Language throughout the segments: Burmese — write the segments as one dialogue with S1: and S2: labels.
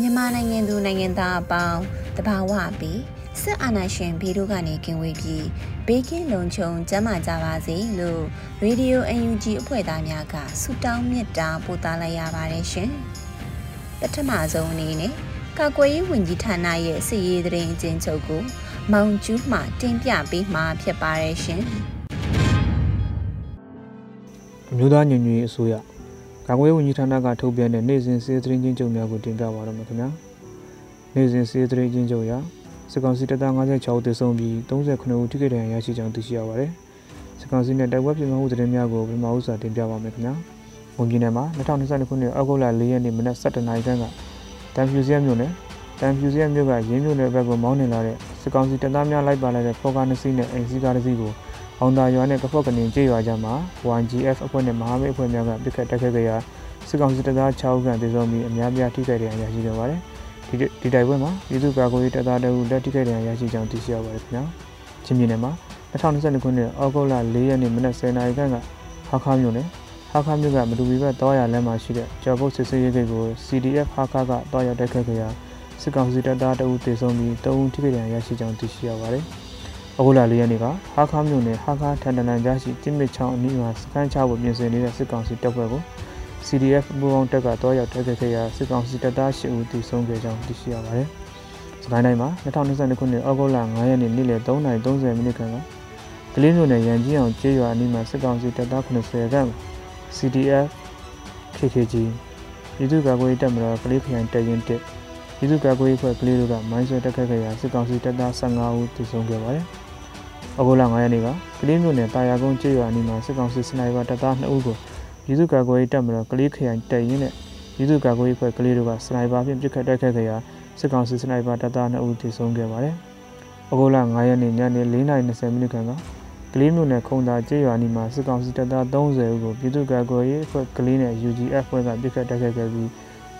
S1: မြန်မာနိုင်ငံသူနိုင်ငံသားအပေါင်းတဘာဝပြီးစစ်အာဏာရှင်ဗီတို့ကနေကင်ဝေးပြီးဘေးကင်းလုံခြုံကျန်းမာကြပါစေလို့ Radio UNG အဖွဲ့သားများကဆုတောင်းမေတ္တာပို့သလိုက်ရပါတယ်ရှင်ပထမဆုံးအနေနဲ့ကာကွယ်ရေးဝန်ကြီးဌာနရဲ့စစ်ရေးသတင်းအကျဉ်းချုပ်ကိုမောင်ကျူးမှတင်ပြပေးမှာဖြစ်ပါတယ်ရှင်
S2: အမျိုးသားညီညွတ်ရေးအစိုးရကာကွယ်ရေးဝန်ကြီးဌာနကထုတ်ပြန်တဲ့နိုင်စဉ်စီးသတင်းချင်းချုပ်များကိုတင်ပြပါတော့မယ်ခင်ဗျာနိုင်စဉ်စီးသတင်းချင်းချုပ်ရာစစ်ကောင်စီတပ်သား56ဦးသေဆုံးပြီး39ဦးထိခိုက်ဒဏ်ရာရရှိကြောင်းသိရှိရပါတယ်စစ်ကောင်စီနဲ့တိုက်ပွဲပြင်းမှုသတင်းများကိုပထမဦးစွာတင်ပြပါမယ်ခင်ဗျာဝန်ကြီးနယ်မှာ2022ခုနှစ်အောက်တိုဘာလ4ရက်နေ့မနက်7:00နာရီခန့်ကတန်ဖြူစရမြို့နယ်တန်ဖြူစရမြို့ကရင်းမြို့နယ်ဘက်ကိုမောင်းနေလာတဲ့စစ်ကောင်စီတပ်သားများလိုက်ပါလာတဲ့ဖော်ကားနှစ်စီးနဲ့အင်စီကားတစ်စီးကို အောင်သာရွာနဲ့ကဖော့ကနေကျေးရွာကြားမှာ 1GF အဖွဲ့နဲ့မဟာမိတ်အဖွဲ့များကပြစ်ခတ်တိုက်ခိုက်ခဲ့ရာစစ်ကောင်စီတပ်သား6ဦးခန့်သေဆုံးပြီးအများပြားထိခိုက်ဒဏ်ရာရရှိခဲ့ပါတယ်။ဒီဒီတိုက်ပွဲမှာပြည်သူ့ကာကွယ်ရေးတပ်သားတအုပ်လက်ထိခိုက်ဒဏ်ရာရရှိကြောင်းသိရှိရပါတယ်ခင်ဗျာ။ချင်းပြည်နယ်မှာ2022ခုနှစ်ဩဂုတ်လ4ရက်နေ့မနက်10:00နာရီခန့်ကဟာခါမြို့နယ်ဟာခါမြို့ကမတူပီဘက်တောရလမ်းမှာရှိတဲ့ကျော်ပုတ်စစ်စေးရေးဂိတ်ကို CDF ဟာခါကတောရတိုက်ခိုက်ခဲ့ရာစစ်ကောင်စီတပ်သားတအုပ်သေဆုံးပြီး3ဦးထိခိုက်ဒဏ်ရာရရှိကြောင်းသိရှိရပါတယ်။ အခုလာလေးရက်နေ့ကဟာခါမြို့နယ်ဟာခါထန်တနန်ကြားရှိတစ်မြစ်ချောင်းအနီးမှာစကန်ချဖို့ပြင်ဆင်နေတဲ့စစ်ကောင်စီတပ်ဖွဲ့ကို CDF ပူးပေါင်းတပ်ကတော့ရောက်တိုက်ခိုက်ခဲ့ရာစစ်ကောင်စီတပ်သား၈ဦးသေဆုံးခဲ့ကြောင်းသိရှိရပါတယ်။စကိုင်းတိုင်းမှာ2022ခုနှစ်ဩဂုတ်လ9ရက်နေ့နေ့လယ်3:30မိနစ်ခန့်ကကလေးမြို့နယ်ရန်ကြီးအောင်ကျေးရွာအနီးမှာစစ်ကောင်စီတပ်သား80ခန့် CDF KKG ပြည်သူ့ကာကွယ်ရေးတပ်မတော်ကလေးခရိုင်တပ်ရင်း1ပြည်သူ့ကာကွယ်ရေးဖွဲ့ကလေးတို့ကမိုင်းဆွဲတက်ခတ်ခဲ့ရာစစ်ကောင်စီတပ်သား15ဦးသေဆုံးခဲ့ပါတယ်။ ဩဂုတ်လ9ရက်နေ့ကကလေးမြို့နယ်တာယာကုန်းကျေးရွာအနီးမှာစစ်ကောင်စီစနိုက်ပါတပ်သား2ဦးကိုပြည်သူ့ကာကွယ်ရေးတပ်မတော်ကလေးခရိုင်တပ်ရင်းနဲ့ပြည်သူ့ကာကွယ်ရေးဖွဲ့ကလေးတို့ကစနိုက်ပါဖြင့်ပစ်ခတ်တိုက်ခိုက်ခဲ့ရာစစ်ကောင်စီစနိုက်ပါတပ်သား2ဦးသေဆုံးခဲ့ပါတယ်။ဩဂုတ်လ9ရက်နေ့ညနေ4:20မိနစ်ခန့်ကကလေးမြို့နယ်ခုံသာကျေးရွာနီမှာစစ်ကောင်စီတပ်သား30ဦးကိုပြည်သူ့ကာကွယ်ရေးအဖွဲ့ကလေးနဲ့ UGF ဖွဲ့ကပစ်ခတ်တိုက်ခိုက်ခဲ့ပြီး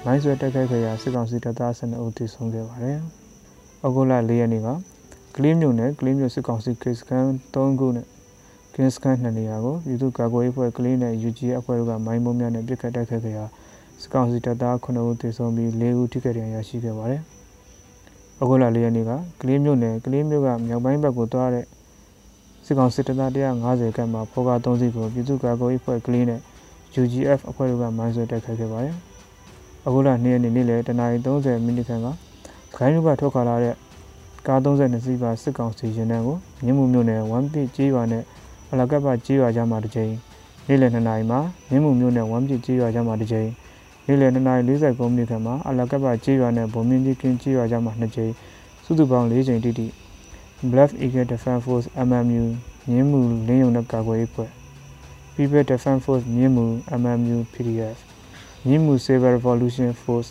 S2: မိုင်းဆွဲတိုက်ခိုက်ခဲ့ရာစစ်ကောင်စီတပ်သား12ဦးသေဆုံးခဲ့ပါတယ်။ဩဂုတ်လ4ရက်နေ့ကက လေးမျိုးနဲ့ကလေးမျိုးစစ်ကောင်စီကေစကန်3ခုနဲ့ကင်းစကန်2နေရာကိုပြည်သူ့ကာကွယ်ရေးဖွဲ့ကလေးနဲ့ UG အဖွဲ့တို့ကမိုင်းမုံများနဲ့ပစ်ခတ်တိုက်ခိုက်ခဲ့ရာစစ်ကောင်စီတပ်သား9ဦးသေဆုံးပြီး4ဦးထိခိုက်ဒဏ်ရာရရှိခဲ့ပါတယ်။အခုလာ၄ရက်နေ့ကကလေးမျိုးနဲ့ကလေးမျိုးကမြောက်ပိုင်းဘက်ကိုသွားတဲ့စစ်ကောင်စီတပ်သား150ခန့်မှာဖော်ကား3စီးကိုပြည်သူ့ကာကွယ်ရေးဖွဲ့ကလေးနဲ့ UGF အဖွဲ့တို့ကမိုင်းဆွဲတိုက်ခိုက်ခဲ့ပါတယ်။အခုလာ2ရက်နေ့နေ့လယ်တနာရီ30မိနစ်ခန့်ကခိုင်းလူကထွက်ခွာလာတဲ့ ကား32စီးပါစစ်ကောင်စီရင်တန်းကိုမြင်းမှုမြို့နယ်ဝမ်ပစ်ကျေးရွာနဲ့အလကပ်ပကျေးရွာကြားမှာတစ်ကြိမ်နေ့လယ်2နာရီမှာမြင်းမှုမြို့နယ်ဝမ်ပစ်ကျေးရွာကြားမှာတစ်ကြိမ်နေ့လယ်2နာရီ49မိနစ်ခန့်မှာအလကပ်ပကျေးရွာနဲ့ဘုံမင်းကြီးကင်းကျေးရွာကြားမှာ2ကြိမ်စုစုပေါင်း4ကြိမ်တိတိ Black Eagle Defense Force MMU မြင်းမှုလင်းယုံတဲ့ကာကွယ်ရေးဖွဲ့ People Defense Force မြင်းမှု MMU PDF မြင်းမှု Saber Revolution Force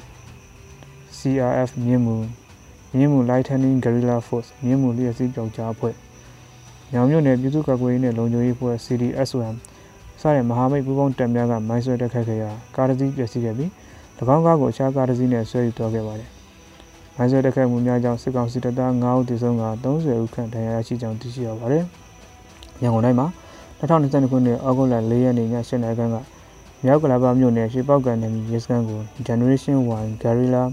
S2: CRF မြင်းမှု မြင်းမှု Lightning Guerrilla Force မြင်းမှုလျှက်စီးပြောက်ကြားအဖွဲ့ညောင်မြို့နယ်ပြည်သူ့ကာကွယ်ရေးနဲ့လုံခြုံရေးဖွဲ့ CDSOM စတဲ့မဟာမိတ်ပူးပေါင်းတပ်များကမိုင်းဆွဲတက်ခတ်ခဲ့ရာကားတစ်စီးပျက်စီးခဲ့ပြီး၎င်းကားကိုအခြားကားတစ်စီးနဲ့ဆွဲယူသွားခဲ့ပါတယ်။မိုင်းဆွဲတက်ခတ်မှုများကြောင့်စစ်ကောင်စီတပ်သား9ဦးသေဆုံးက30ဦးခန့်ဒဏ်ရာရရှိကြောင်းသိရှိရပါတယ်။ရန်ကုန်တိုင်းမှာ2022ခုနှစ်ဩဂုတ်လ4ရက်နေ့ည7:00နာရီခန့်ကမြောက်ကလာပါမြို့နယ်ရွှေပောက်ကန်နယ်မြေရဲစခန်းကို Generation 1 Guerrilla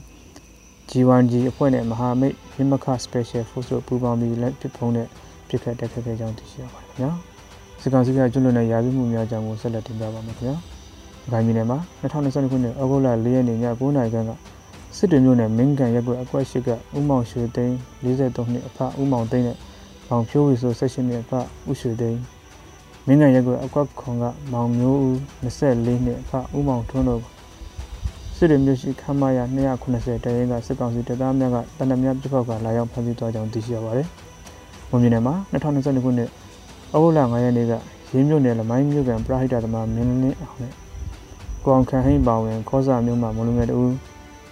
S2: G1G အဖွဲ့နဲ့မဟာမိတ်ရင်းမခ Special Force တို့ပူးပေါင်းပြီးလက်ပစ်ဖုံးတဲ့ပြစ်ခတ်တက်ခတ်ခဲ့ကြောင်းသိရှိရပါတယ်ခင်ဗျာစစ်ကောင်စီကကျွလွန်တဲ့ရာဇဝမှုများကြောင့်ကိုဆက်လက်တင်ပြပါမယ်ခင်ဗျာ။ခိုင်ပြည်နယ်မှာ2022ခုနှစ်ဩဂုတ်လ4ရက်နေ့ည9:00နာရီခန့်ကစစ်တွေမြို့နယ်မင်းကန်ရက်ကွက်အကွက်ရှိကဥမောင်ရွှေသိန်း43နှစ်အဖဥမောင်သိန်းနဲ့မောင်ဖြိုးဝီဆို16နှစ်အဖဥရွှေသိန်းမင်းကန်ရက်ကွက်အကွက်ခွန်ကမောင်မျိုးဦး24နှစ်အဖဥမောင်ထွန်းတို့ စစ်တွေမြို့ရှိခမ်းမရ290တရင်ကစစ်ကောင်စီတပ်သားများကတနက်မြပြဖောက်ကလာရောက်ဖမ်းဆီးသွားကြောင်းသိရှိရပါတယ်။မွန်ပြည်နယ်မှာ2022ခုနှစ်ဩဂုတ်လ9ရက်နေ့ကရင်းမြို့နယ်လမိုင်းမြို့ကန်ပရဟိတသမားမင်းလင်းအောင်နဲ့ကိုအောင်ခန့်ဟိန်ပါဝင်ခောစာမြို့မှာမလုံငယ်တူ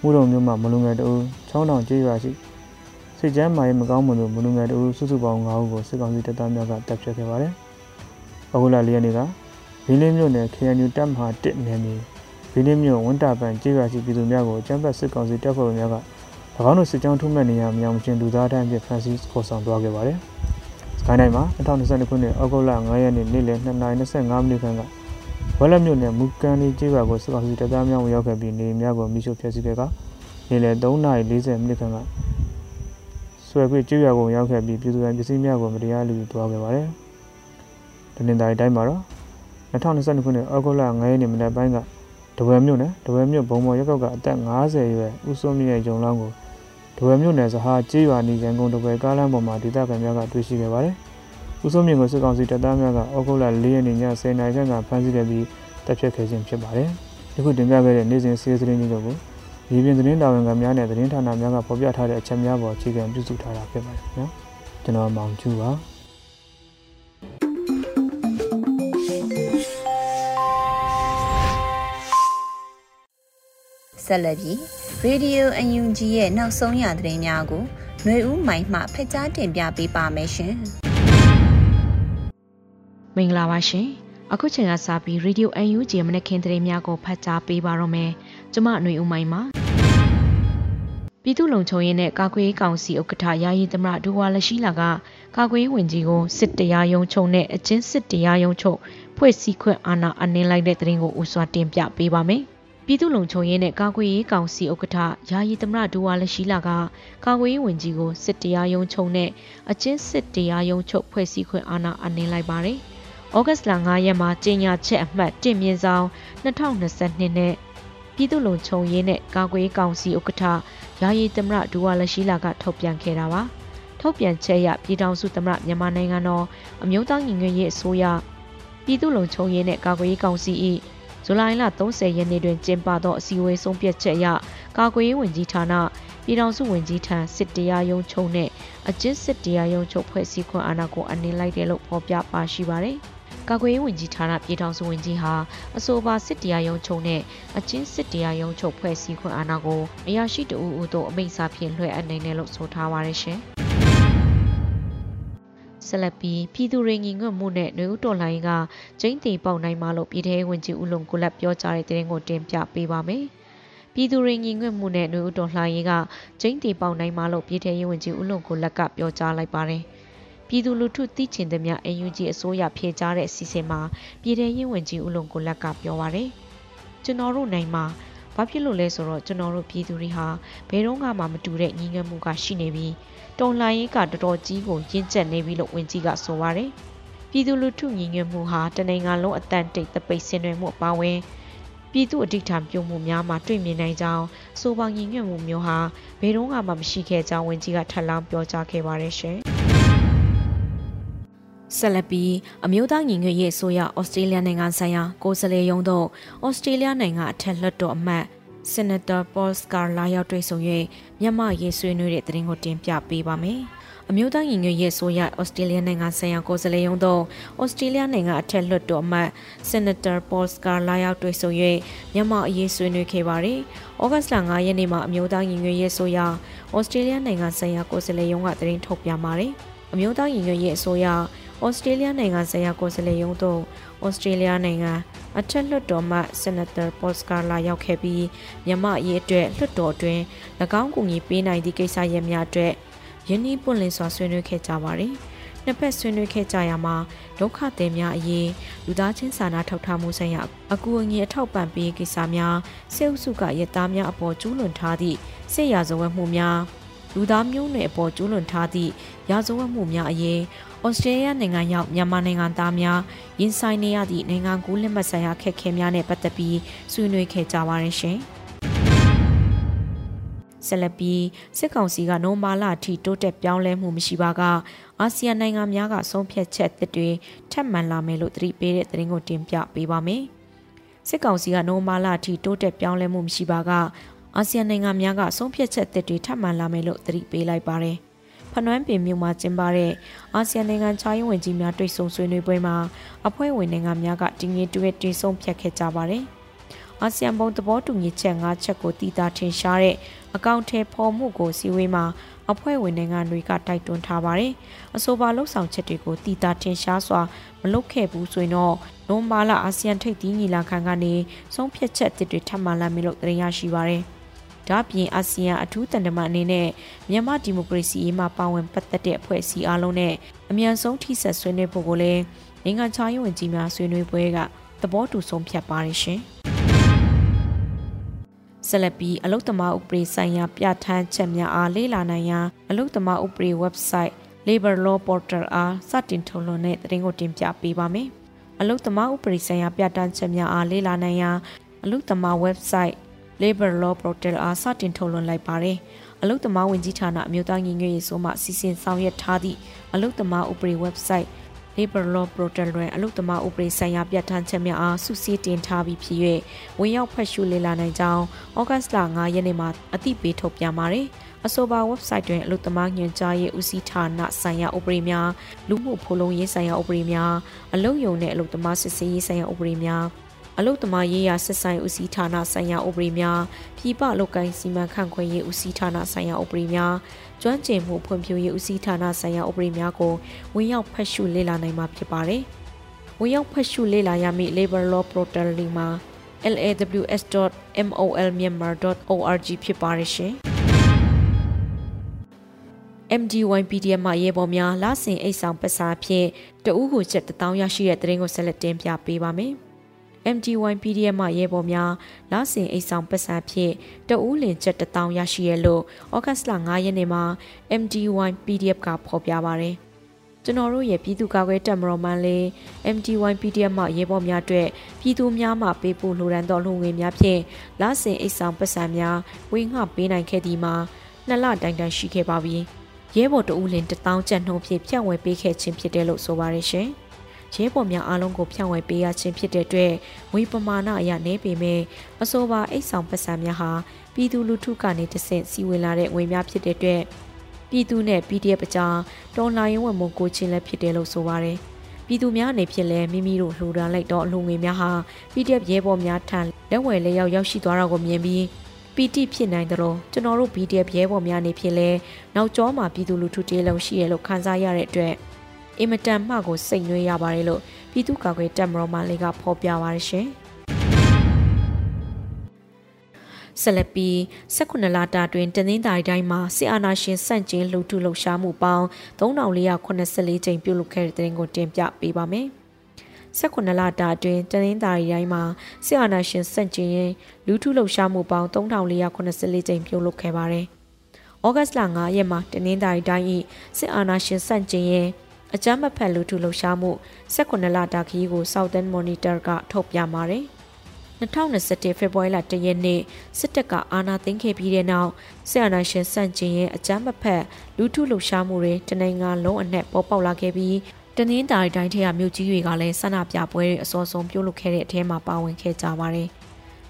S2: မှုတော်မြို့မှာမလုံငယ်တူချောင်းတောင်ကျေးရွာရှိစိတ်ကျမ်းမာရေးမကောင်းမှုတို့မလုံငယ်တူစုစုပေါင်း9ဦးကိုစစ်ကောင်စီတပ်သားများကတပ်ဖြတ်ခဲ့ပါတယ်။ဩဂုတ်လ4ရက်နေ့ကဘင်းလင်းမြို့နယ် KNU တပ်မဟာ1နယ်မြေ ဘင်းလင်းမြို့ဝန်တာပန်ကျေးရွာရှိပြည်သူများကိုကျမ်းပတ်စစ်ကောင်စီတပ်ဖွဲ့ဝင်များက၎င်းတို့စစ်ကြောင်းထုမဲ့နေရမြောင်ချင်းလူသားတိုင်းပြဖန်ဆီးခေါ်ဆောင်သွားခဲ့ပါတယ်။စကိုင်းတိုင်းမှာ2022ခုနှစ်ဩဂုတ်လ9ရက်နေ့နေ့လယ်2:25မိနစ်ခန့်ကဝက်လက်မြို့နယ်မူကန်လေးကျေးရွာကိုစစ်ကောင်စီတပ်သားများဝင်ရောက်ခဲ့ပြီးနေများကိုမိရှုဖျက်ဆီးခဲ့ကနေ့လယ်3:40မိနစ်ခန့်ကဆွဲခွေကျေးရွာကိုရောက်ခဲ့ပြီးပြည်သူတိုင်းပစ္စည်းများကိုမတရားလူယူသွားခဲ့ပါတယ်။တနင်္သာရီတိုင်းမှာတော့2022ခုနှစ်ဩဂုတ်လ9ရက်နေ့မနက်ပိုင်းက တဝဲမြို့နယ်တဝဲမြို့ဘုံမော်ရက်ကောက်ကအသက်50ရွယ်ဦးစိုးမြင့်ရဲ့ဂျုံလောင်းကိုတဝဲမြို့နယ်စဟာကျေးရွာနီရန်ကုန်တဝဲကားလမ်းပေါ်မှာဒေသခံများကတွေ့ရှိခဲ့ပါတယ်။ဦးစိုးမြင့်ကိုစစ်ကောင်စီတပ်သားများကဩဂုတ်လ4ရက်နေ့ည10:00နာရီခန့်ကဖမ်းဆီးခဲ့ပြီးတပ်ဖြတ်ခဲ့ခြင်းဖြစ်ပါတယ်။ဒီခုတင်ပြခဲ့တဲ့နေ့စဉ်စီးသတင်းကြီးတို့ကိုဒီပြင်သတင်းတာဝန်ခံများနဲ့သတင်းဌာနများကဖော်ပြထားတဲ့အချက်များပေါ်အခြေခံပြုစုထားတာဖြစ်ပါတယ်နော်။ကျွန်တော်မောင်ကျူပါ။
S1: ဆက်လက်ပြီး Radio UNG ရဲ့နောက်ဆုံးရသတင်းများကိုຫນွေဦးမိုင်မှဖက်ကြားတင်ပြပေးပါမယ်ရှင်။
S3: မင်္ဂလာပါရှင်။အခုချိန်ကစပြီး Radio UNG မနက်ခင်းသတင်းများကိုဖတ်ကြားပေးပါရမယ်။ကျွန်မຫນွေဦးမိုင်ပါပြည်သူ့လုံခြုံရေးနဲ့ကာကွယ်ရေးကောင်စီဥက္ကဋ္ဌယာယီသမရဒူဝါလရှိလာကကာကွယ်ရေးဝန်ကြီးကိုစစ်တရားရုံးချုပ်နဲ့အချင်းစစ်တရားရုံးချုပ်ဖွဲ့စည်းခွင့်အာဏာအနှင်းလိုက်တဲ့သတင်းကိုဦးစွာတင်ပြပေးပါမယ်။ ပြည်သူ့လုံခြုံရေးနဲ့ကာကွယ်ရေးကောင်စီဥက္ကဋ္ဌယာယီသမရဒူဝါလရှိလာကကာကွယ်ရေးဝန်ကြီးကိုစစ်တရားရုံးချုပ်နဲ့အချင်းစစ်တရားရုံးချုပ်ဖွဲ့စည်းခွင့်အာဏာအနှင်းလိုက်ပါတယ်။ဩဂတ်စ်လ9ရက်မှာကြေညာချက်အမှတ်1မြင်းဆောင်2022နဲ့ပြည်သူ့လုံခြုံရေးနဲ့ကာကွယ်ရေးကောင်စီဥက္ကဋ္ဌယာယီသမရဒူဝါလရှိလာကထုတ်ပြန်ခဲ့တာပါ။ထုတ်ပြန်ချက်အရပြည်ထောင်စုသမရမြန်မာနိုင်ငံတော်အမျိုးသားညီညွတ်ရေးအစိုးရပြည်သူ့လုံခြုံရေးနဲ့ကာကွယ်ရေးကောင်စီ၏ ဇူလိုင်လ30ရက်နေ့တွင်ကျင်းပသောအစည်းအဝေးဆုံးဖြတ်ချက်အရကာကွယ်ရေးဝန်ကြီးဌာနပြည်ထောင်စုဝန်ကြီးထံစစ်တရားရုံးချုပ်နှင့်အကျဉ်းစစ်တရားရုံးချုပ်ဖွဲ့စည်းခွင့်အာဏာကိုအနှင်းလိုက်တယ်လို့ဖော်ပြပါရှိပါတယ်။ကာကွယ်ရေးဝန်ကြီးဌာနပြည်ထောင်စုဝန်ကြီးဟာအဆိုပါစစ်တရားရုံးချုပ်နဲ့အကျဉ်းစစ်တရားရုံးချုပ်ဖွဲ့စည်းခွင့်အာဏာကိုအရာရှိတအူအူတို့အမိန့်စာဖြင့်လွှဲအပ်နိုင်တယ်လို့ဆိုထားပါတယ်ရှင်။ ဆက်လက်ပြီးပြည်သူတွေညီငွတ်မှုနဲ့နှွေဦးတော်လှန်ရေးကကျင်းတီပေါက်နိုင်မှလို့ပြည်ထောင်ဝင်ကြီးဦးလုံကိုလက်ပြောကြားတဲ့သတင်းကိုတင်ပြပေးပါမယ်။ပြည်သူတွေညီငွတ်မှုနဲ့နှွေဦးတော်လှန်ရေးကကျင်းတီပေါက်နိုင်မှလို့ပြည်ထောင်ဝင်ကြီးဦးလုံကိုလက်ကပြောကြားလိုက်ပါတယ်။ပြည်သူလူထုသိချင်သည်များ UNG အစိုးရဖြေကြားတဲ့အစီအစဉ်မှာပြည်ထောင်ရေးဝန်ကြီးဦးလုံကိုလက်ကပြောပါရယ်ကျွန်တော်တို့နိုင်မှာ ဘာဖြစ်လို့လဲဆိုတော့ကျွန်တော်တို့ပြည်သူတွေဟာဘယ်တော့မှမတူတဲ့ညီငယ်မှုကရှိနေပြီးတော်လှန်ရေးကတော်တော်ကြီးကိုရင့်ကျက်နေပြီလို့ဝန်ကြီးကဆိုပါတယ်။ပြည်သူလူထုညီညွတ်မှုဟာတနိုင်ငံလုံးအတန်တိတ်တပိတ်ဆင်နွှဲမှုအပါအဝင်ပြည်သူအဋ္ဌာပြုံမှုများမှာတွေ့မြင်နိုင်ကြောင်းစိုးပေါင်းညီညွတ်မှုမျိုးဟာဘယ်တော့မှမရှိခဲ့ကြောင်းဝန်ကြီးကထပ်လောင်းပြောကြားခဲ့ပါတယ်ရှင်။ ဆက်လက်ပြီးအမျိုးသားညီညွတ်ရေးအစိုးရဩစတြေးလျနိုင်ငံဆိုင်ရာကိုယ်စားလှယ်ရုံးသို့ဩစတြေးလျနိုင်ငံအထက်လွှတ်တော်အမတ် Senator Paul Scar လာရောက်တွေ့ဆုံ၍မြန်မာရေးဆွေးနွေးတဲ့သတင်းကိုတင်ပြပေးပါမယ်။အမျိုးသားညီညွတ်ရေးဆိုရဩစတြေးလျနိုင်ငံဆိုင်ရာကိုယ်စားလှယ်ရုံးသို့ဩစတြေးလျနိုင်ငံအထက်လွှတ်တော်အမတ် Senator Paul Scar လာရောက်တွေ့ဆုံ၍မြန်မာအရေးဆွေးနွေးခဲ့ပါတယ်။ဩဂတ်စ်လ9ရက်နေ့မှာအမျိုးသားညီညွတ်ရေးဆိုရဩစတြေးလျနိုင်ငံဆိုင်ရာကိုယ်စားလှယ်ရုံးကသတင်းထုတ်ပြန်ပါတယ်။အမျိုးသားညီညွတ်ရေးအစိုးရဩ စတြေးလျနိုင်ငံဆိုင်ရာကိုယ်စားလှယ်ရုံးသို့ဩစတြေးလျနိုင်ငံအထက်လွှတ်တော်မှဆီနက်တာပေါစကာလာရောက်ခဲ့ပြီးမြမအရေးအတွက်လွှတ်တော်အတွင်း၎င်းကူညီပေးနိုင်သည့်ကိစ္စရပ်များအတွက်ယင်းဤပွင့်လင်းစွာဆွေးနွေးခဲ့ကြပါတယ်။နှစ်ဖက်ဆွေးနွေးခဲ့ကြရမှာဒုက္ခသည်များအရေးလူသားချင်းစာနာထောက်ထားမှုဆိုင်ရာအကူအညီအထောက်ပံ့ပေးကိစ္စများစစ်အုပ်စုကရသားများအပေါ်ကျူးလွန်ထားသည့်စစ်ရာဇဝတ်မှုများလူသားမျိုးနွယ်အပေါ်ကျူးလွန်ထားသည့်ရာဇဝတ်မှုများအရေး ဩစတြေးလျနိုင်ငံရောက်မြန်မာနိုင်ငံသားများရင်ဆိုင်နေရသည့်နိုင်ငံကူးလက်မှတ်ဆိုင်ရာခက်ခဲများနဲ့ပတ်သက်ပြီးဆွေးနွေးခဲ့ကြပါရရှင်။ဆက်လက်ပြီးစစ်ကောင်စီကနိုမာလာထီတိုးတက်ပြောင်းလဲမှုမရှိပါကအာဆီယံနိုင်ငံများကဆုံးဖြတ်ချက်သစ်တွေထပ်မံလာမယ်လို့သတိပေးတဲ့သတင်းကိုတင်ပြပေးပါမယ်။စစ်ကောင်စီကနိုမာလာထီတိုးတက်ပြောင်းလဲမှုမရှိပါကအာဆီယံနိုင်ငံများကဆုံးဖြတ်ချက်သစ်တွေထပ်မံလာမယ်လို့သတိပေးလိုက်ပါတယ်။ ဖနွမ်းပင်မြို့မှာကျင်းပတဲ့အာဆီယံနိုင်ငံခြားရေးဝန်ကြီးများတွေ့ဆုံဆွေးနွေးပွဲမှာအဖွဲ့ဝင်နိုင်ငံများကတင်ငင်တွေ့တွေ့ဆုံဖြတ်ခဲ့ကြပါတယ်။အာဆီယံဘုံသဘောတူညီချက်၅ချက်ကိုတည်တာထင်ရှားတဲ့အကောင့်ထဲပေါ်မှုကိုစီဝေးမှာအဖွဲ့ဝင်နိုင်ငံတွေကတိုက်တွန်းထားပါတယ်။အဆိုပါလှုပ်ဆောင်ချက်တွေကိုတည်တာထင်ရှားစွာမလုပ်ခဲ့ဘူးဆိုရင်တော့နိုမာလာအာဆီယံထိပ်သီးညီလာခံကနေဆုံးဖြတ်ချက်အသစ်တွေထပ်မံလာမယ်လို့သိရရှိပါရတယ်။ ဒါ့ပြင်အာဆီယံအထူးတန်တမန်အနေနဲ့မြန်မာဒီမိုကရေစီရေးမှာပါဝင်ပတ်သက်တဲ့အဖွဲ့အစည်းအလုံးနဲ့အမြန်ဆုံးထိစပ်ဆွေးနွေးဖို့ကိုလည်းနိုင်ငံခြားရေးဝန်ကြီးများဆွေးနွေးပွဲကသဘောတူဆုံးဖြတ်ပါတယ်ရှင်။ဆက်လက်ပြီးအလုတ်သမားဥပဒေဆိုင်ရာပြဋ္ဌာန်းချက်များအားလေ့လာနိုင်ရန်အလုတ်သမားဥပဒေ website Labor Law Portal အားစတင်ထုတ်လွှင့်တဲ့သတင်းကိုတင်ပြပေးပါမယ်။အလုတ်သမားဥပဒေဆိုင်ရာပြဋ္ဌာန်းချက်များအားလေ့လာနိုင်ရန်အလုတ်သမား website Labor Law Portal အားစတင်ထုတ်လွှင့်လိုက်ပါတယ်။အလုတ်သမားဝင်ကြီးဌာနအမျိုးသားညီညွတ်ရေးဆိုမှစီစဉ်ဆောင်ရွက်ထားသည့်အလုတ်သမားဥပဒေ website Labor Law Portal တွင်အလုပ်သမားဥပဒေဆိုင်ရာပြဋ္ဌာန်းချက်များအားစုစည်းတင်ထားပြီးဖြစ်၍ဝင်ရောက်ဖတ်ရှုလေ့လာနိုင်ကြောင်းဩဂတ်စ်လ9ရက်နေ့မှာအသိပေးထုတ်ပြန်ပါတယ်။အဆိုပါ website တွင်အလုပ်သမားညွှန်ကြားရေးဦးစီးဌာနဆိုင်ရာဥပဒေများလူမှုဖူလုံရေးဆိုင်ရာဥပဒေများအလုပ်ယုံနဲ့အလုပ်သမားစစ်ဆေးရေးဆိုင်ရာဥပဒေများ အလုတ်သမားရေးရာဆက်ဆိုင်ဦးစီးဌာနဆိုင်ရာဥပဒေများပြည်ပအလုပ်ကိုင်းစီမံခန့်ခွဲရေးဦးစီးဌာနဆိုင်ရာဥပဒေများကျွမ်းကျင်မှုဖွံ့ဖြိုးရေးဦးစီးဌာနဆိုင်ရာဥပဒေများကိုဝင်ရောက်ဖတ်ရှုလေ့လာနိုင်မှာဖြစ်ပါတယ်။ဝင်ရောက်ဖတ်ရှုလေ့လာရမည့် Labor Law Portal လီမှာ laws.molmyanmar.org ဖြစ်ပါရရှင်။ MDY PDF မှာရေပေါ်များလဆင်အိတ်ဆောင်ပစာဖြင့်တအူးကိုချက်တထောင်ရရှိတဲ့တရင်ကိုဆက်လက်တင်ပြပေးပါမယ်။ MD1 PDF မှရဲဘော်များလဆင်အိတ်ဆောင်ပတ်စံဖြင့်တဦးလင်ချက်တထောင်ရရှိရလို့ဩဂတ်စ်လ9ရက်နေ့မှာ MD1 PDF ကဖော်ပြပါရယ်ကျွန်တော်တို့ရဲ့ပြည်သူ့ကာကွယ်တပ်မတော်မှလည်း MD1 PDF မှရဲဘော်များအတွက်ပြည်သူများမှပေးပို့လှူဒန်းသောလူငွေများဖြင့်လဆင်အိတ်ဆောင်ပတ်စံများဝေငှပေးနိုင်ခဲ့သည်မှာနှစ်လတိုင်တိုင်ရှိခဲ့ပါပြီရဲဘော်တဦးလင်တထောင်ကျပ်နှုန်းဖြင့်ဖြန့်ဝေပေးခဲ့ခြင်းဖြစ်တယ်လို့ဆိုပါရရှင်။ ရဲဘော်များအားလုံးကိုဖြန့်ဝေပေးရခြင်းဖြစ်တဲ့အတွက်ငွေပမာဏအရနေပေမဲ့အဆိုပါအိတ်ဆောင်ပတ်စံများဟာပြည်သူလူထုကနေတဆင့်စီဝင်လာတဲ့ငွေများဖြစ်တဲ့အတွက်ပြည်သူနဲ့ PDF အကြားတော်လှန်ရေးဝန်မှုကိုချင်းလည်းဖြစ်တယ်လို့ဆိုပါတယ်ပြည်သူများအနေဖြင့်လည်းမိမိတို့လှူဒါန်းလိုက်တော့အလှူငွေများဟာ PDF ရဲဘော်များထံလက်ဝယ်လက်ရောက်ရောက်ရှိသွားတာကိုမြင်ပြီးပီတိဖြစ်နိုင်တယ်လို့ကျွန်တော်တို့ PDF ရဲဘော်များအနေဖြင့်လည်းနောက်ကျောမှာပြည်သူလူထုတေးလုံးရှိရလို့ခန်းစားရတဲ့အတွက် အင်မတန်မှကိုစိတ်နှွေးရပါတယ်လို့ပြည်သူ့ကာကွယ်တပ်မတော်မှလည်းကဖော်ပြပါရရှင်ဆလပီ19လတာတွင်တနင်္သာရီတိုင်းမှာစစ်အာဏာရှင်စန့်ကျင်လှုပ်ထုလှုပ်ရှားမှုပေါင်း3484ကြိမ်ပြုလုပ်ခဲ့တဲ့တဲ့ရင်ကိုတင်ပြပေးပါမယ်။19လတာအတွင်းတနင်္သာရီတိုင်းမှာစစ်အာဏာရှင်စန့်ကျင်ရင်လူထုလှုပ်ရှားမှုပေါင်း3484ကြိမ်ပြုလုပ်ခဲ့ပါတယ်။ဩဂတ်စ်လ9ရက်မှာတနင်္သာရီတိုင်း၏စစ်အာဏာရှင်စန့်ကျင်ရင် အကြမ်းမဖက်လူထုလှုပ်ရှားမှု18လတာခီးကို Southern Monitor ကထုတ်ပြန်ပါတယ်2021ဖေဖော်ဝါရီလ1ရက်နေ့စစ်တပ်ကအာဏာသိမ်းခဲ့ပြီးတဲ့နောက်ဆီယနာရှင်စန့်ကျင်ရဲ့အကြမ်းမဖက်လူထုလှုပ်ရှားမှုတွေတနိုင်ငံလုံးအနှက်ပေါ်ပေါက်လာခဲ့ပြီးတနင်္သာရီတိုင်းထဲကမြို့ကြီးတွေကလည်းဆန္ဒပြပွဲတွေအစောဆုံးပြုလုပ်ခဲ့တဲ့အထဲမှာပါဝင်ခဲ့ကြပါတယ်။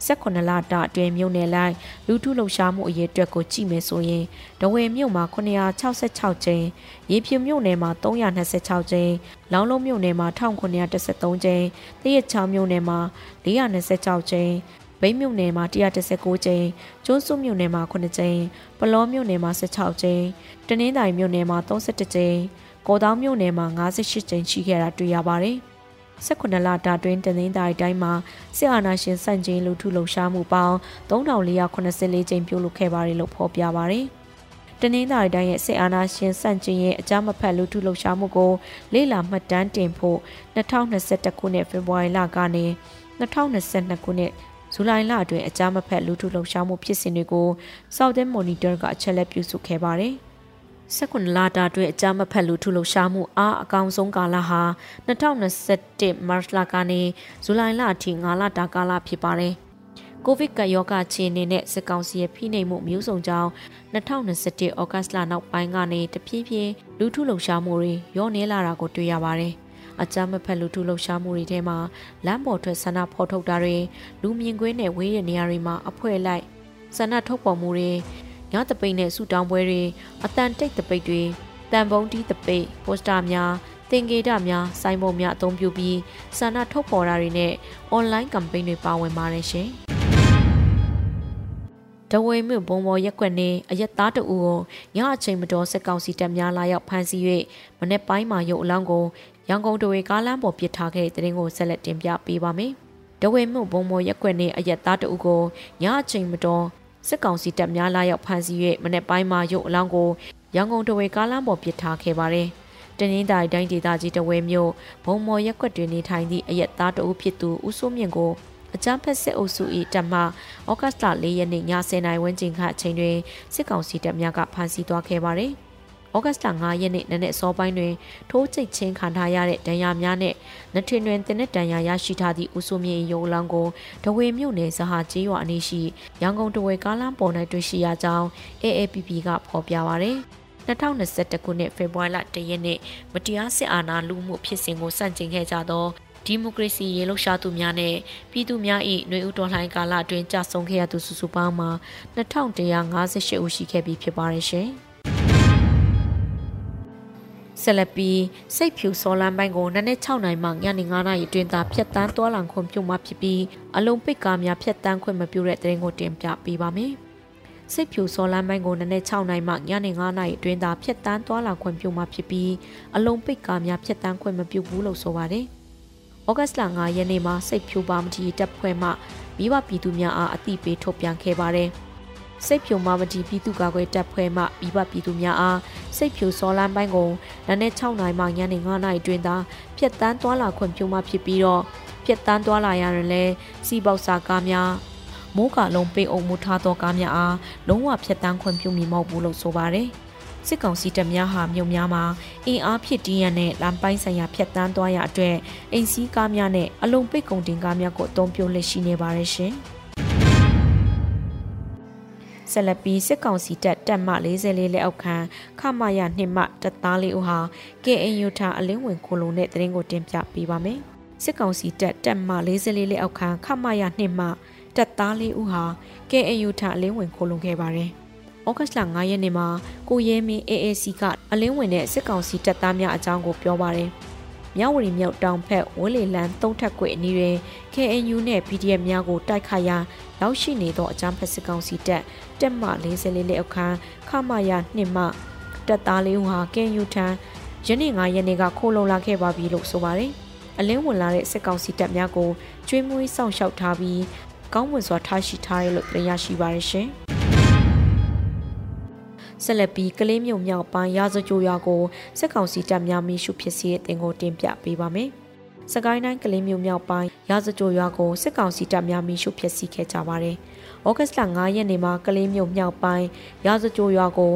S3: 18လတာအတွင်းမြို့နယ်လိုက်လူထုလှုပ်ရှားမှုအရေးအတွက်ကိုကြည့်မယ်ဆိုရင်ဒဝယ်မြို့မှာ966ကျင်းရေဖြူမြို့နယ်မှာ326ကျင်းလောင်းလုံးမြို့နယ်မှာ1913ကျင်းတရက်ချောင်းမြို့နယ်မှာ426ကျင်းဘိန်းမြို့နယ်မှာ119ကျင်းကျိုးစုမြို့နယ်မှာ9ကျင်းပလောမြို့နယ်မှာ16ကျင်းတနင်္သာရီမြို့နယ်မှာ31ကျင်းကော်တောင်မြို့နယ်မှာ58ကျင်းရှိခဲ့တာတွေ့ရပါတယ်။ 18လတာတွင်တနင်္သာရီတိုင်းမှာစစ်အာဏာရှင်စန့်ကျင်လူထုလှုပ်ရှားမှုပေါင်း3484ကြိမ်ပြုလုပ်ခဲ့ပါတယ်လို့ဖော်ပြပါတယ်။တနင်္သာရီတိုင်းရဲ့စစ်အာဏာရှင်စန့်ကျင်ရဲ့အကြမ်းမဖက်လူထုလှုပ်ရှားမှုကိုလေ့လာမှတ်တမ်းတင်ဖို့2021ခုနှစ်ဖေဖော်ဝါရီလကနေ2022ခုနှစ်ဇူလိုင်လအတွင်းအကြမ်းမဖက်လူထုလှုပ်ရှားမှုဖြစ်စဉ်တွေကို Southern Monitor ကအချက်လက်ပြုစုခဲ့ပါတယ်။ 19လတာအတွင်းအကြမ်းမဖက်လူထုလှုပ်ရှားမှုအားအကောင်ဆုံးကာလဟာ2021မတ်လကနေဇူလိုင်လအထိ9လတာကာလဖြစ်ပါတယ်။ကိုဗစ်ကပ်ရောဂါခြေအနေနဲ့စစ်ကောင်စီရဲ့ဖိနှိပ်မှုမျိုးစုံကြောင့်2021ဩဂတ်လနောက်ပိုင်းကနေတဖြည်းဖြည်းလူထုလှုပ်ရှားမှုတွေရောနေလာတာကိုတွေ့ရပါတယ်။အကြမ်းမဖက်လူထုလှုပ်ရှားမှုတွေထဲမှာလမ်းပေါ်ထွက်ဆန္ဒဖော်ထုတ်တာတွေလူမြင်ကွင်းနဲ့ဝေးတဲ့နေရာတွေမှာအဖွဲ့လိုက်ဆန္ဒထုတ်ပေါ်မှုတွေ ညတပိတ်နဲ့ဆူတောင်းပွဲတွေအတန်တိတ်တပိတ်တွေတန်ပုံးတီးတပိတ်ပိုစတာများသင်္ကေတများစိုင်းပုံများအသုံးပြုပြီးဆန္ဒထုတ်ဖော်တာတွေနဲ့ online campaign တွေပါဝင်ပါတယ်ရှင်။တဝေမြို့ဘုံဘောရက်ွက်နေအရက်သားတအူကိုညအချိန်မတော်စက်ကောင်စီတပ်များလာရောက်ဖမ်းဆီး၍မနေ့ပိုင်းမှာရုပ်အလောင်းကိုရန်ကုန်တဝေကားလမ်းပေါ်ပစ်ထားခဲ့တဲ့တဲ့ကိုဆက်လက်တင်ပြပေးပါမယ်။တဝေမြို့ဘုံဘောရက်ွက်နေအရက်သားတအူကိုညအချိန်မတော် စစ်ကောင်စီတပ်များလာရောက်ဖမ်းဆီး၍မနေ့ပိုင်းမှာရုပ်အလောင်းကိုရန်ကုန်တဝေကားလမ်းပေါ်ပစ်ထားခဲ့ပါတယ်။တနင်္သာရီတိုင်းဒေသကြီးတဝဲမြို့ဘုံမော်ရက်ွက်တွင်နေထိုင်သည့်အရက်သားတအုပ်ဖြစ်သူဦးစိုးမြင့်ကိုအကြမ်းဖက်စစ်အုပ်စု၏တပ်မှဩဂတ်လ၄ရက်နေ့ည10:00နာရီဝန်းကျင်ခန့်အချိန်တွင်စစ်ကောင်စီတပ်များကဖမ်းဆီးသွားခဲ့ပါသည်။ ဩဂတ်လ9ရက်နေ့နနက်စောပိုင်းတွင် ထိုးကျိတ်ချင်းခံထားရတဲ့ဒဏ်ရာများနဲ့နှထင်တွင်တင်းတဲ့ဒဏ်ရာရရှိထားသည့်ဦးစိုးမြင့်ရုံလောင်းကိုဒဝေမြို့နယ်ဇဟာကျေးရွာအနီးရှိရန်ကုန်တဝေကားလမ်းပေါ်၌တွေ့ရှိရကြောင်း AAPP ကဖော်ပြပါရယ်2021ခုနှစ်ဖေဖော်ဝါရီလ1ရက်နေ့မတရားစစ်အာဏာလူမှုဖြစ်စဉ်ကိုစန့်ကျင်ခဲ့ကြသောဒီမိုကရေစီရေလှုပ်ရှားသူများနဲ့ပြည်သူများ၏ຫນွေဦးတော်လှန်ကာလအတွင်းကြာဆုံးခဲ့ရသူစုစုပေါင်းမှာ2158ဦးရှိခဲ့ပြီဖြစ်ပါတယ်ရှင်။ ဆက်လက်ပြီးစိတ်ဖြူစောလမ်းပိုင်းကိုနနက်6နိုင်မှညနေ9နာရီအတွင်းသာဖျက်တမ်းသွားလံခွင့်ပြုမှဖြစ်ပြီးအလုံးပိတ်ကားများဖျက်တမ်းခွင့်မပြုတဲ့တရင်ကိုတင်ပြပေးပါမယ်။စိတ်ဖြူစောလမ်းပိုင်းကိုနနက်6နိုင်မှညနေ9နာရီအတွင်းသာဖျက်တမ်းသွားလံခွင့်ပြုမှဖြစ်ပြီးအလုံးပိတ်ကားများဖျက်တမ်းခွင့်မပြုဘူးလို့ဆိုပါတယ်။။ဩဂတ်စ်လ9ရက်နေ့မှာစိတ်ဖြူပါမတီတပ်ဖွဲ့မှမိဘပြည်သူများအားအသိပေးထုတ်ပြန်ခဲ့ပါတယ်။ စိတ်ဖြူမာမတီပြည်သူ့ကာကွယ်တပ်ဖွဲ့မှမိဘပြည်သူများအားစိတ်ဖြူစောလန်းပိုင်းကိုနနက်6နာရီမှညနေ9နာရီတွင်သာဖျက်တမ်းသွားလာခွင့်ပြုမှဖြစ်ပြီးတော့ဖျက်တမ်းသွားလာရရင်လည်းစီပေါက်စာကားများမိုးကလုံးပိတ်အုံမှုထားသောကားများအားလုံးဝဖျက်တမ်းခွင့်ပြုမည်မဟုတ်ဘူးလို့ဆိုပါတယ်။စစ်ကောင်စီတပ်များဟာမြို့များမှာအင်အားဖြစ်တီးရတဲ့လမ်းပိုင်းဆိုင်ရာဖျက်ဆီးသွားရအတွက်အိမ်စီးကားများနဲ့အလုံးပိတ်ကုန်တင်ကားများကိုအသုံးပြုလက်ရှိနေပါရရှင်။ ဆက်လက်ပြီးစစ်ကောင်စီတပ်တပ်မ44လက်အောက်ခံခမရနှစ်မှတပ်သားလေးဦးဟာ KNU ထအလင်းဝင်ခိုလုံတဲ့တရင်ကိုတင်ပြပေးပါမယ်။စစ်ကောင်စီတပ်တပ်မ44လက်အောက်ခံခမရနှစ်မှတပ်သားလေးဦးဟာ KNU ထအလင်းဝင်ခိုလုံခဲ့ပါတယ်။ဩဂတ်လ9ရက်နေ့မှာကိုရဲမင်း AAC ကအလင်းဝင်တဲ့စစ်ကောင်စီတပ်သားများအကြောင်းကိုပြောပါတယ်။ မြောက်ဝရီမြောက်တောင်ဖက်ဝင်းလေလန်းသုံးထက်ကွေအနီးတွင် KNU နဲ့ PDF များကိုတိုက်ခိုက်ရာရောက်ရှိနေသောအကြမ်းဖက်စစ်ကောင်စီတပ်တက်မ44လက်အောက်ခံခမရ2မှတပ်သားလေးဦးဟာ KNU ထံယနေ့9ရက်နေ့ကခိုးလုံလာခဲ့ပါပြီလို့ဆိုပါတယ်။အလင်းဝင်လာတဲ့စစ်ကောင်စီတပ်များကိုကျွေးမွေးစောင့်ရှောက်ထားပြီးကောင်းမွန်စွာထားရှိထားရလို့သိရရှိပါရရှင်။ ဆက်လက်ပြီးကလေးမြို့မြောက်ပိုင်းရာဇကြိုရွာကိုစစ်ကောင်စီတပ်များမိရှုဖြစ်စီတဲ့တင်ကိုတင်ပြပေးပါမယ်။စကိုင်းတိုင်းကလေးမြို့မြောက်ပိုင်းရာဇကြိုရွာကိုစစ်ကောင်စီတပ်များမိရှုဖြစ်စီခဲ့ကြပါတယ်။ဩဂတ်လ9ရက်နေ့မှာကလေးမြို့မြောက်ပိုင်းရာဇကြိုရွာကို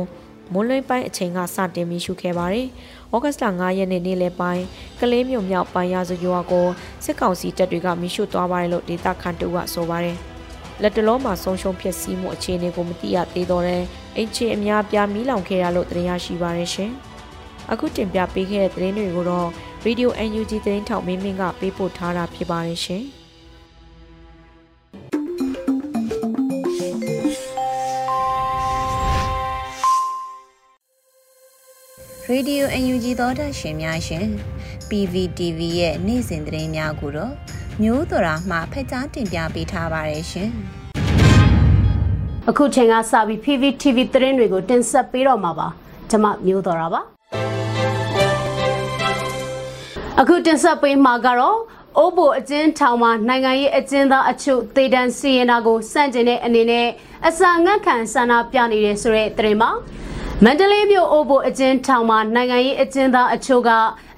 S3: မွန်းလွဲပိုင်းအချိန်ကစတင်မိရှုခဲ့ပါတယ်။ဩဂတ်လ9ရက်နေ့နေ့လယ်ပိုင်းကလေးမြို့မြောက်ပိုင်းရာဇကြိုရွာကိုစစ်ကောင်စီတပ်တွေကမိရှုသွားပါတယ်လို့ဒေသခံတို့ကဆိုပါတယ်။လက်တလုံးမှာဆုံးရှုံးဖြစ်စီးမှုအခြေအနေကိုမသိရသေးတော့တဲ့ အင်ချေအများပြားမီးလောင်ခဲ့ရလို့သတင်းရရှိပါရရှင်။အခုတင်ပြပေးခဲ့တဲ့သတင်းတွေကိုတော့ Radio UNG သတင်းထောက်မင်းမင်းကပေးပို့ထားတာဖြစ်ပါရရှင်။
S1: ရေဒီယို UNG သောတာရှင်များရှင် PVTV ရဲ့နေ့စဉ်သတင်းများကိုတော့မျိုးတော်ရာမှဖက်ကြားတင်ပြပေးထားပါတယ်ရှင်။
S4: အခုချိန်ကစပြီး PVTV သတင်းတွေကိုတင်ဆက်ပေးတော့မှာပါ။ကျွန်မမျိုးတော်ရာပါ။အခုတင်ဆက်ပေးမှာကတော့အိုးဘိုအကျဉ်းထောင်မှာနိုင်ငံရေးအကျဉ်းသားအချို့တေတံစီရင်တာကိုစန့်ကျင်တဲ့အနေနဲ့အစာငတ်ခံဆန္ဒပြနေတဲ့ဆိုတဲ့သတင်းမှာမန္တလေးမြို့အိုဘိုအကျဉ်းထောင်မှာနိုင်ငံရေးအကျဉ်းသားအချို့က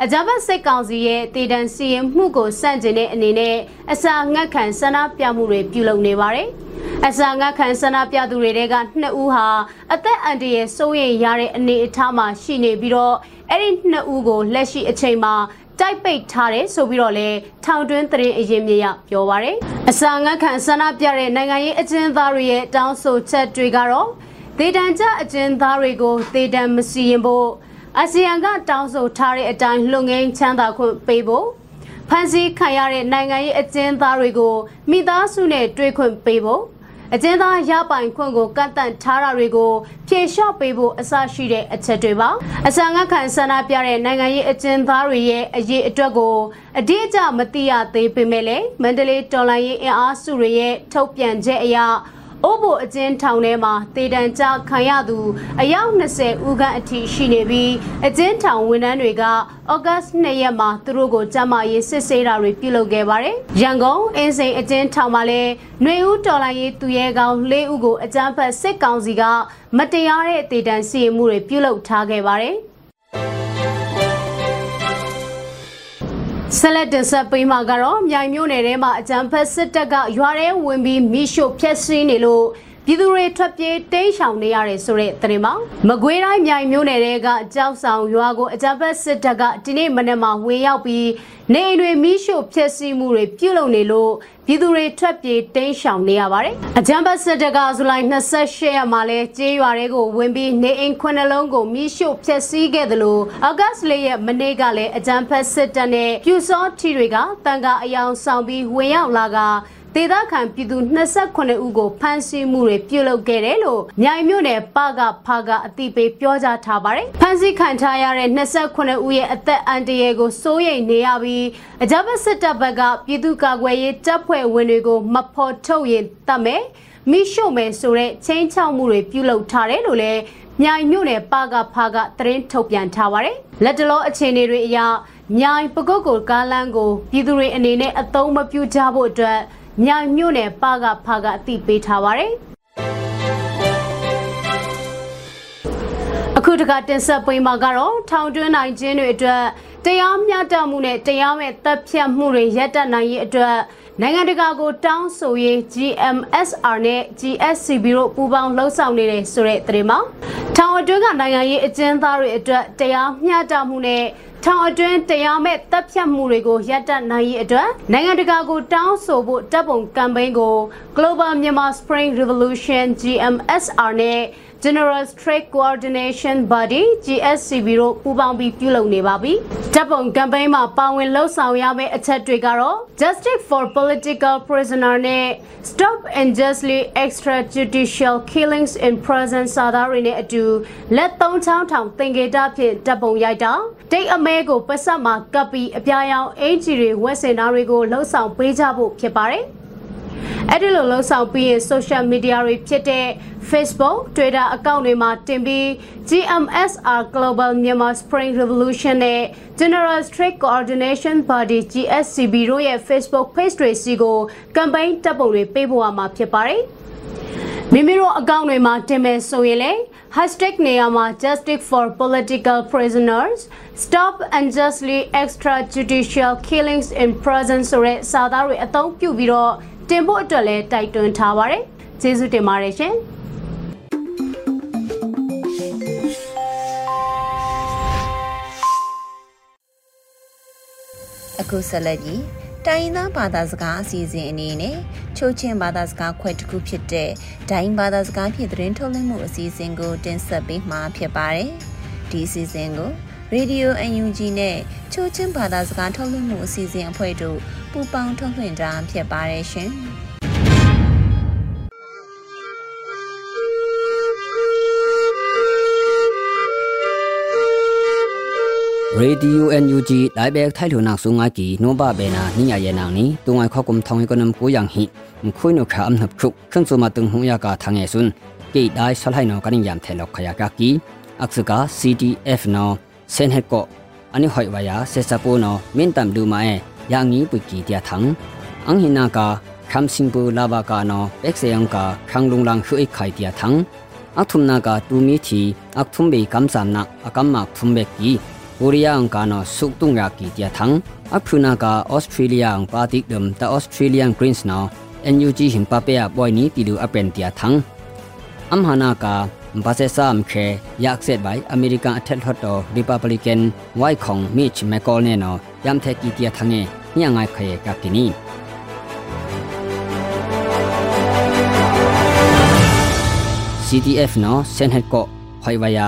S4: အကြမ်းဖက်စစ်ကောင်စီရဲ့တည်တံစီရင်မှုကိုစန့်ကျင်တဲ့အနေနဲ့အစာငတ်ခံဆန္ဒပြမှုတွေပြုလုပ်နေပါတယ်။ အစာငတ်ခံဆန္ဒပြသူတွေကနှစ်ဦးဟာအသက်အန္တရာယ်စိုးရိမ်ရတဲ့အနေအထားမှာရှိနေပြီးတော့အဲ့ဒီနှစ်ဦးကိုလက်ရှိအချိန်မှာတိုက်ပိတ်ထားတယ်ဆိုပြီးတော့လေထောင်တွင်းသတင်းအရင်မြစ်ရပြောပါရယ်အစာငတ်ခံဆန္ဒပြတဲ့နိုင်ငံရေးအကျဉ်းသားတွေရဲ့တောင်းဆိုချက်တွေကတော့ဒေတန်ကြအကျဉ်းသားတွေကိုဒေတန်မစီရင်ဖို့အာဆီယံကတောင်းဆိုထားတဲ့အတိုင်းလွန်ငင်းချမ်းသာခွင့်ပေးဖို့ဖန်ဆီးခံရတဲ့နိုင်ငံရေးအကျဉ်းသားတွေကိုမိသားစုနဲ့တွေ့ခွင့်ပေးဖို့ အကျဉ်းသားရပိုင်ခွင့်ကိုကန့်တန့်ထားတာတွေကိုဖြေလျှော့ပေးဖို့အစရှိတဲ့အချက်တွေပါအစံငတ်ခံဆန္ဒပြတဲ့နိုင်ငံရေးအကျဉ်းသားတွေရဲ့အရေးအတွက်ကိုအတိအကျမသိရသေးပေမဲ့လည်းမန္တလေးတော်လိုင်းရေးအင်အားစုတွေရဲ့ထုတ်ပြန်ချက်အရ အိုးဘိုအကျဉ်းထောင်ထဲမှာတေတံကြခံရသူအယောက်20ဦးခန့်အထိရှိနေပြီးအကျဉ်းထောင်ဝန်ထမ်းတွေကဩဂတ်2ရက်မှာသူတို့ကိုကြမ်းမာရေးစစ်ဆေးတာတွေပြုလုပ်ခဲ့ပါတယ်။ရန်ကုန်အင်းစိန်အကျဉ်းထောင်မှာလည်းຫນွေဦးတော်လိုင်းရေးသူရဲကောင်း၄ဦးကိုအကြမ်းဖက်စစ်ကောင်စီကမတရားတဲ့တေတံစီရင်မှုတွေပြုလုပ်ထားခဲ့ပါတယ်။ ဆက်လက်တင်ဆက်ပေးမှာကတော့မြိုင်မြို့နယ်ထဲမှာအကြံဖက်စစ်တပ်ကရွာထဲဝင်ပြီးမိရှို့ဖျက်ဆီးနေလို့ ပြည်သူတွေထွက်ပြေးတိမ်းရှောင်နေရတယ်ဆိုတဲ့သတင်းမှာမကွေးတိုင်းမြိုင်မြို့နယ်တွေကကြောက်ဆောင်ရွာကိုအကြံဖက်စစ်တပ်ကဒီနေ့မနေ့မှဝင်ရောက်ပြီးနေအိမ်တွေမိရှို့ဖျက်ဆီးမှုတွေပြုလုပ်နေလို့ပြည်သူတွေထွက်ပြေးတိမ်းရှောင်နေရပါတယ်။အကြံဖက်စစ်တပ်ကဇူလိုင်28ရက်မှာလဲကျေးရွာတွေကိုဝင်ပြီးနေအိမ်ခုနှလုံးကိုမိရှို့ဖျက်ဆီးခဲ့တယ်လို့အောက်ဂတ်စ်လေးရက်မနေ့ကလည်းအကြံဖက်စစ်တပ်နဲ့ပြူစောထီတွေကတန်ကာအယောင်ဆောင်ပြီးဝင်ရောက်လာက ဒေသခံပြည်သူ28ဦးကိုဖမ်းဆီးမှုတွေပြုလုပ်ခဲ့တယ်လို့မြိုင်မြို့နယ်ပကဖကအတိပေးပြောကြားထားပါတယ်။ဖမ်းဆီးခံထားရတဲ့28ဦးရဲ့အသက်အန္တရာယ်ကိုစိုးရိမ်နေရပြီးအကြမ်းဖက်စစ်တပ်ဘက်ကပြည်သူ့ကာကွယ်ရေးတပ်ဖွဲ့ဝင်တွေကိုမဖော်ထုတ်ရင်တတ်မယ်မိရှုမယ်ဆိုတဲ့ချင်းချောက်မှုတွေပြုလုပ်ထားတယ်လို့လည်းမြိုင်မြို့နယ်ပကဖကသတင်းထုတ်ပြန်ထားပါတယ်။လက်တလောအခြေအနေတွေအရမြိုင်ပကုတ်ကိုကားလန်းကိုပြည်သူတွေအနေနဲ့အသုံးမပြုကြဖို့အတွက် မြိုင်မြို့နယ်ပကဖကအသိပေးထားပါတယ်အခုတကတင်ဆက်ပေးမှာကတော့ထောင်တွင်းနိုင်ခြင်းတွေအတွက်တရားမျှတမှုနဲ့တရားမဲ့တပ်ဖြတ်မှုတွေရပ်တန့်နိုင်ရေးအတွက်နိုင်ငံတကာကိုတောင်းဆိုရေး GMSR နဲ့ GSCB တို့ပူးပေါင်းလှုပ်ဆောင်နေတယ်ဆိုတဲ့သတင်းမှာထောင်အတွင်းကနိုင်ငံရေးအကျဉ်းသားတွေအတွက်တရားမျှတမှုနဲ့ ထောင်အတွင်းတရားမဲ့တပ်ဖြတ်မှုတွေကိုရပ်တန့်နိုင်ရေးအတွက်နိုင်ငံတကာကိုတောင်းဆိုဖို့တပ်ပုံကမ်ပိန်းကို Global Myanmar Spring Revolution GMSR နဲ့ General Strike Coordination Body GSCB တို့ပူးပေါင်းပြီးပြုလုပ်နေပါပြီ။တပ်ပုံကမ်ပိန်းမှာပါဝင်လှုပ်ဆောင်ရမယ့်အချက်တွေကတော့ Justice for Political Prisoner နဲ့ Stop Unjustly Extrajudicial Killings in Prison စာသားတွေနဲ့အတူလက်သုံးချောင်းထောင်သင်္ကေတဖြင့်တပ်ပုံရိုက်တာတိတ်အမဲကိုပတ်ဆက်မှာကပ်ပြီးအပြာရောင်အင်ဂျီတွေဝက်စင်သားတွေကိုလှုပ်ဆောင်ပေးကြဖို့ဖြစ်ပါတယ်။ အဲ့ဒီလိုလှုပ်ဆောင်ပြီးရင် social media တွေဖြစ်တဲ့ Facebook, Twitter အကောင့်တွေမှာတင်ပြီး GMSR Global Myanmar Spring Revolution နဲ့ General Strike Coordination Body GSCB တို့ရဲ့ Facebook page တွေစီကို campaign တပ်ပုံတွေပေးဖို့မှာဖြစ်ပါတယ်။မိမိတို့အကောင့်တွေမှာတင်မယ်ဆိုရင်လည်း hashtag နေရာမှာ justice for political prisoners stop unjustly extrajudicial killings in prison ဆိုတဲ့စာသားတွေအသုံးပြုပြီးတော့ တင်ဖို့အတွက်လည်းတိုက်တွန်းထားပါတယ်။ကျေးဇူးတင်ပါတယ်ရှင်။
S1: အခုဆက်လက်ပြီးတိုင်းရင်းသားဘာသာစကားအစီအစဉ်အနေနဲ့ချိုးချင်းဘာသာစကားခွဲတစ်ခုဖြစ်တဲ့ဒိုင်းဘာသာစကားဖြင့်သတင်းထုတ်လွှင့်မှုအစီအစဉ်ကိုတင်ဆက်ပေးမှာဖြစ်ပါတယ်။ဒီအစီအစဉ်ကို Radio UNG နဲ့ချိုးချင်းဘာသာစကားထုတ်လွှင့်မှုအစီအစဉ်အဖွဲ့တို့ ပူပေါင်းထုတ်လွှင့်တာဖြစ်ပါတယ်ရှင်။
S5: ရေဒီယို NUG ဒိုင်ဘက်ထိုင်လုံနောက်စုံငါကီနောဘဘေနာနိညာယေနာနီတုံငိုင်ခေါကုမ်ထောင်းကနမ်ကိုယန်ဟိမခွိနခါအမ်နပ်ခုခန့်စုမတုံဟုံယကာထငေဆွန်းကေဒိုင်ဆလဟိုင်နောကနိယမ်ထေလောက်ခယကာကီအခစကာ CDF နောဆန်ဟေကောအနိဟွိုင်ဝါယာဆေဆပူနောမင်တမ်လူမာအေ ယာငီပွိကီတျာထံအန်ဟိနာကာခမ်စင်ပူလာဘာကာနောပက်ဆေယံကာခန်းလုံလန်ခွိခိုင်တျာထံအထုမနာကာတူမီချီအထုမဘေကမ်ဆမ်နာအကမ်မထုမဘက်ကီကိုရီးယားကာနောစုတုံရာကီတျာထံအဖုနာကာဩစတြေးလျပါတိဒမ်တာဩစတြေးလျဂရင်းစ်နော NUG ဟင်ပပယာပွိုင်နီတီလူအပန်တျာထံအမ်ဟနာကာဘာစေဆမ်ခေယာက်ဆက်ဘိုင်အမေရိကန်အထက်လွှတ်တော်ရီပဘလီကန်ဝိုင်ခေါင်မစ်မက်ကောလ်နဲနော်ယမ်သက်ကီတျာထံငယ် ညငိုင်ခေကကီနီ CTF နော်စန်ဟက်ကိုဟိုင်ဝါယာ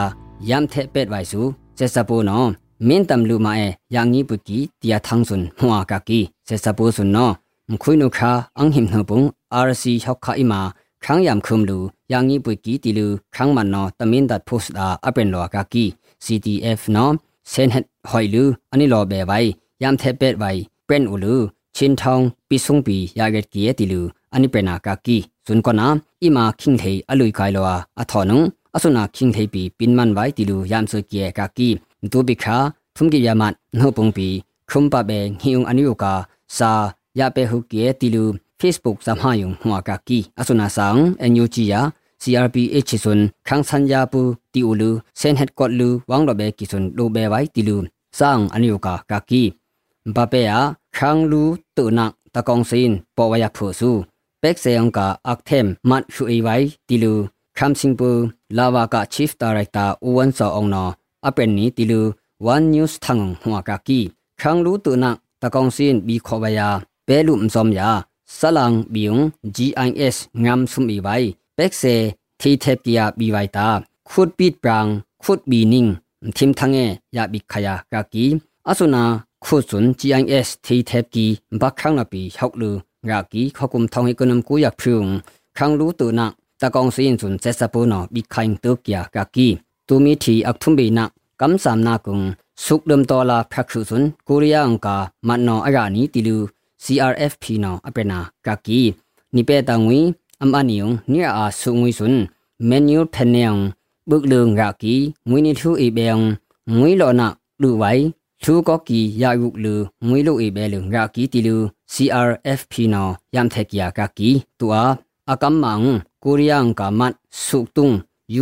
S5: ယမ်သက်ပက်ဝိုင်စုစေစပူနော်မင်းတမ်လူမာအဲယာငီပုကီတီယာထန်းစွန်ဟွာကကီစေစပူစွန်နော်မခွိနုခါအန်ဟိမ်နှပုန် RC ဟောက်ခါအီမာခန်းယမ်ခုမ်လူယာငီပုကီတီလူခန်းမန်နော်တမင်ဒတ်ဖို့စတာအပန်လောကကီ CTF နော်စန်ဟက်ဟိုင်လူအနိလောဘေဝိုင်ယမ်သက်ပက်ဝိုင်ပရန်ဦးလူချင်းထောင်းပိဆုံပီယာဂက်ကီယတီလူအနိပနာကကီซุนกอนาอิมาคิงเทอลุยไกลลัวอะทอนุอสุนาคิงเทปีปินมันไว้ติลูยามซุเกียกากีตูบิคาทุมกิยามัดโนปงปีคุ pen ulu chin thong pi sung pi ya get ki etilu ani pena ka ki sun ko na ima king thei alui kai lo a athonung asuna king thei pi pin man wai tilu yam so ki ka ki tu bi kha thum gi ya man no pung pi khum pa be ngiung ani ka sa ya pe hu ki tilu facebook sam ha yung hwa ka ki asuna sang enyu chi ya CRPH sun khang san ya pu ti ulu sen het kot lu wang lo be ki sun lo be wai tilu sang ani ka ka ki mbape ya กากีบาเปยาขังลูตุนักตะกองซินปอวายาผูสูเป็กเซยงกาอักเทมมัดชูอีไว้ติลูคำสิงปูลาวากาชีฟดาร์เรคตาอูวันซอองนออเป็นนี้ติลูวันนิวส์ทังหัวกากีขังรู้ตัวนักตะกองซินบีขอบายาเปลุมซอมยาสลังบิง GIS งามซุมอีไว้เป็กเซทีเทปกียาบีไว้ตาขุดปิดปรางขุดบีนิงทิมทังเอยาบิขยากากีอสุนา ขุดสุน GIS ทีเทปกีบักขังนปีฮอกลืองากีขกุมทองให้กุนมกุยักพึงขังรู้ตัวนักตะกองสินสุนเจสปูนอบิคังตึกยากากีตูมีทีอักทุมบีนักกำสามนากุงสุกเดิมตอลาพระคุสุนกุริยางกามันนออารานีติลู CRFP นออเปนากากีนิเปตังวีอัมอานิยงเนียอาสุงวิสุนเมนูเพนเนียงบึกเลืองรากีงวินิทูอีเบงงวิโลนักดูไว้ သူကကီယာယုလူငွေလို့အေဘဲလူငါကီတီလူ CRFP နော်ယမ်ထက်ကီယာကကီတူအာအကမ်မန်ကိုရီးယားကမတ်စုတုံ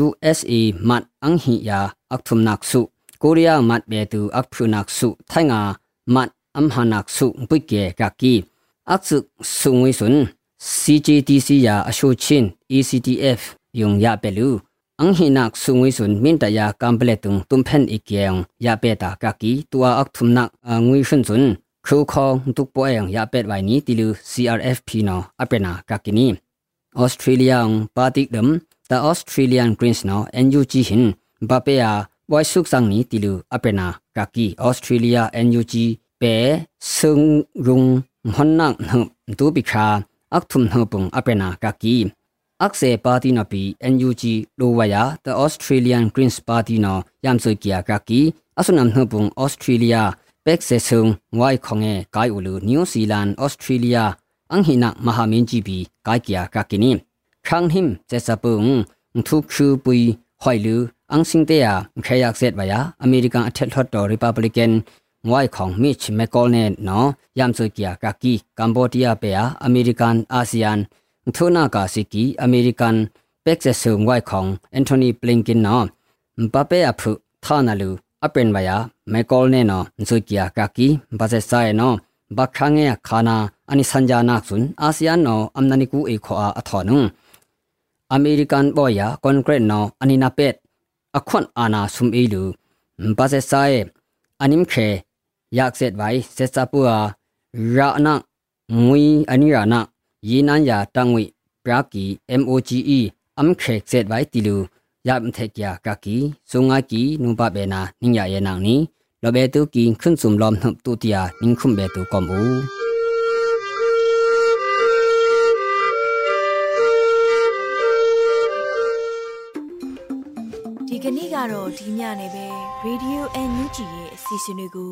S5: USA မတ်အန်ဟီယာအခထုမနက်စုကိုရီးယားမတ်ဘဲတူအခထုနက်စုထိုင်ငါမတ်အမ်ဟနက်စုပွိကေကကီအခစုငွေစွန်း CGTC ယာအရှိုချင်း ECTF ယုံရပဲလူ ang hinak sungui sun min ta ya kampletung tumphen ikyang ya peta kaki tua ak thumna ngui shun sun khu khong tuk po yang ya pet wai ni tilu CRFP no apena kakini Australia ang patik dam ta Australian Greens no NUG hin bape ya boy suk sang ni tilu apena kaki Australia NUG pe sung rung hon nak nu tu bikha ak thum nu pung apena kaki akse party na pi NUG lowaya the Australian Greens party na yamsoi kya kaki asunam hpung Australia pek sesung wai khonge kai ulu New Zealand Australia anghina mahamin ji bi kai kya kakini khang him che sapung thu khu pui hoilu ang sing te ya khayak set baya American athet lot to Republican ငွိုင်ခေါင်မိချမကောနဲ့နော်ယမ်ဆိုကီယာကာကီကမ်ဘောဒီးယားပေယာအမေရိကန်အာဆီယံ ทุนากาสิกีอเมริกันเป็กเซซูมไว้ของแอนโทนีบลิงกินนอมปาเปอภุท่านาลูอเป็นบายาไมกอลเนนอซุกิยากากีบาเซซายนอบักคังเงคานาอันิสัญญานักสุนอาเซียนนออัมนานิกูเอขออาอถอนุงอเมริกันบอยาคอนเกรตนออันินาเป็ดอควนอานาซุมเอลูบาเซซายอันิมเคยากเสร็จไว้เสร็จซาปัวรานะงุยอันิรานะ အေခေါအာအထောနုအမေရိကန်ဘောယာကွန်ကရစ်နောအနိနာပက်အခွန်အာနာဆုမ်အေလူဘာဇက်ဆိုင်အနိမ်ခေယက်ဆက်ဝိုင်ဆက်စပူအာရာနာငွီအနိရာနာယေနန်ယာတန်ဝိပရာကီ MOGE အမ်ခေဆက်ဝိုင်တီလူยามเทกยากากีสุงากีนุบะเบนานิงยาเยนังนี้ลเบตุกีขึ้นสุมลอมหึบตุติยานิงคุมเบตุกอมอู
S6: ဒီကနေ့ကတော့ဒီညနေပဲ Radio NUG ရဲ့အစီအစဉ်လေးကို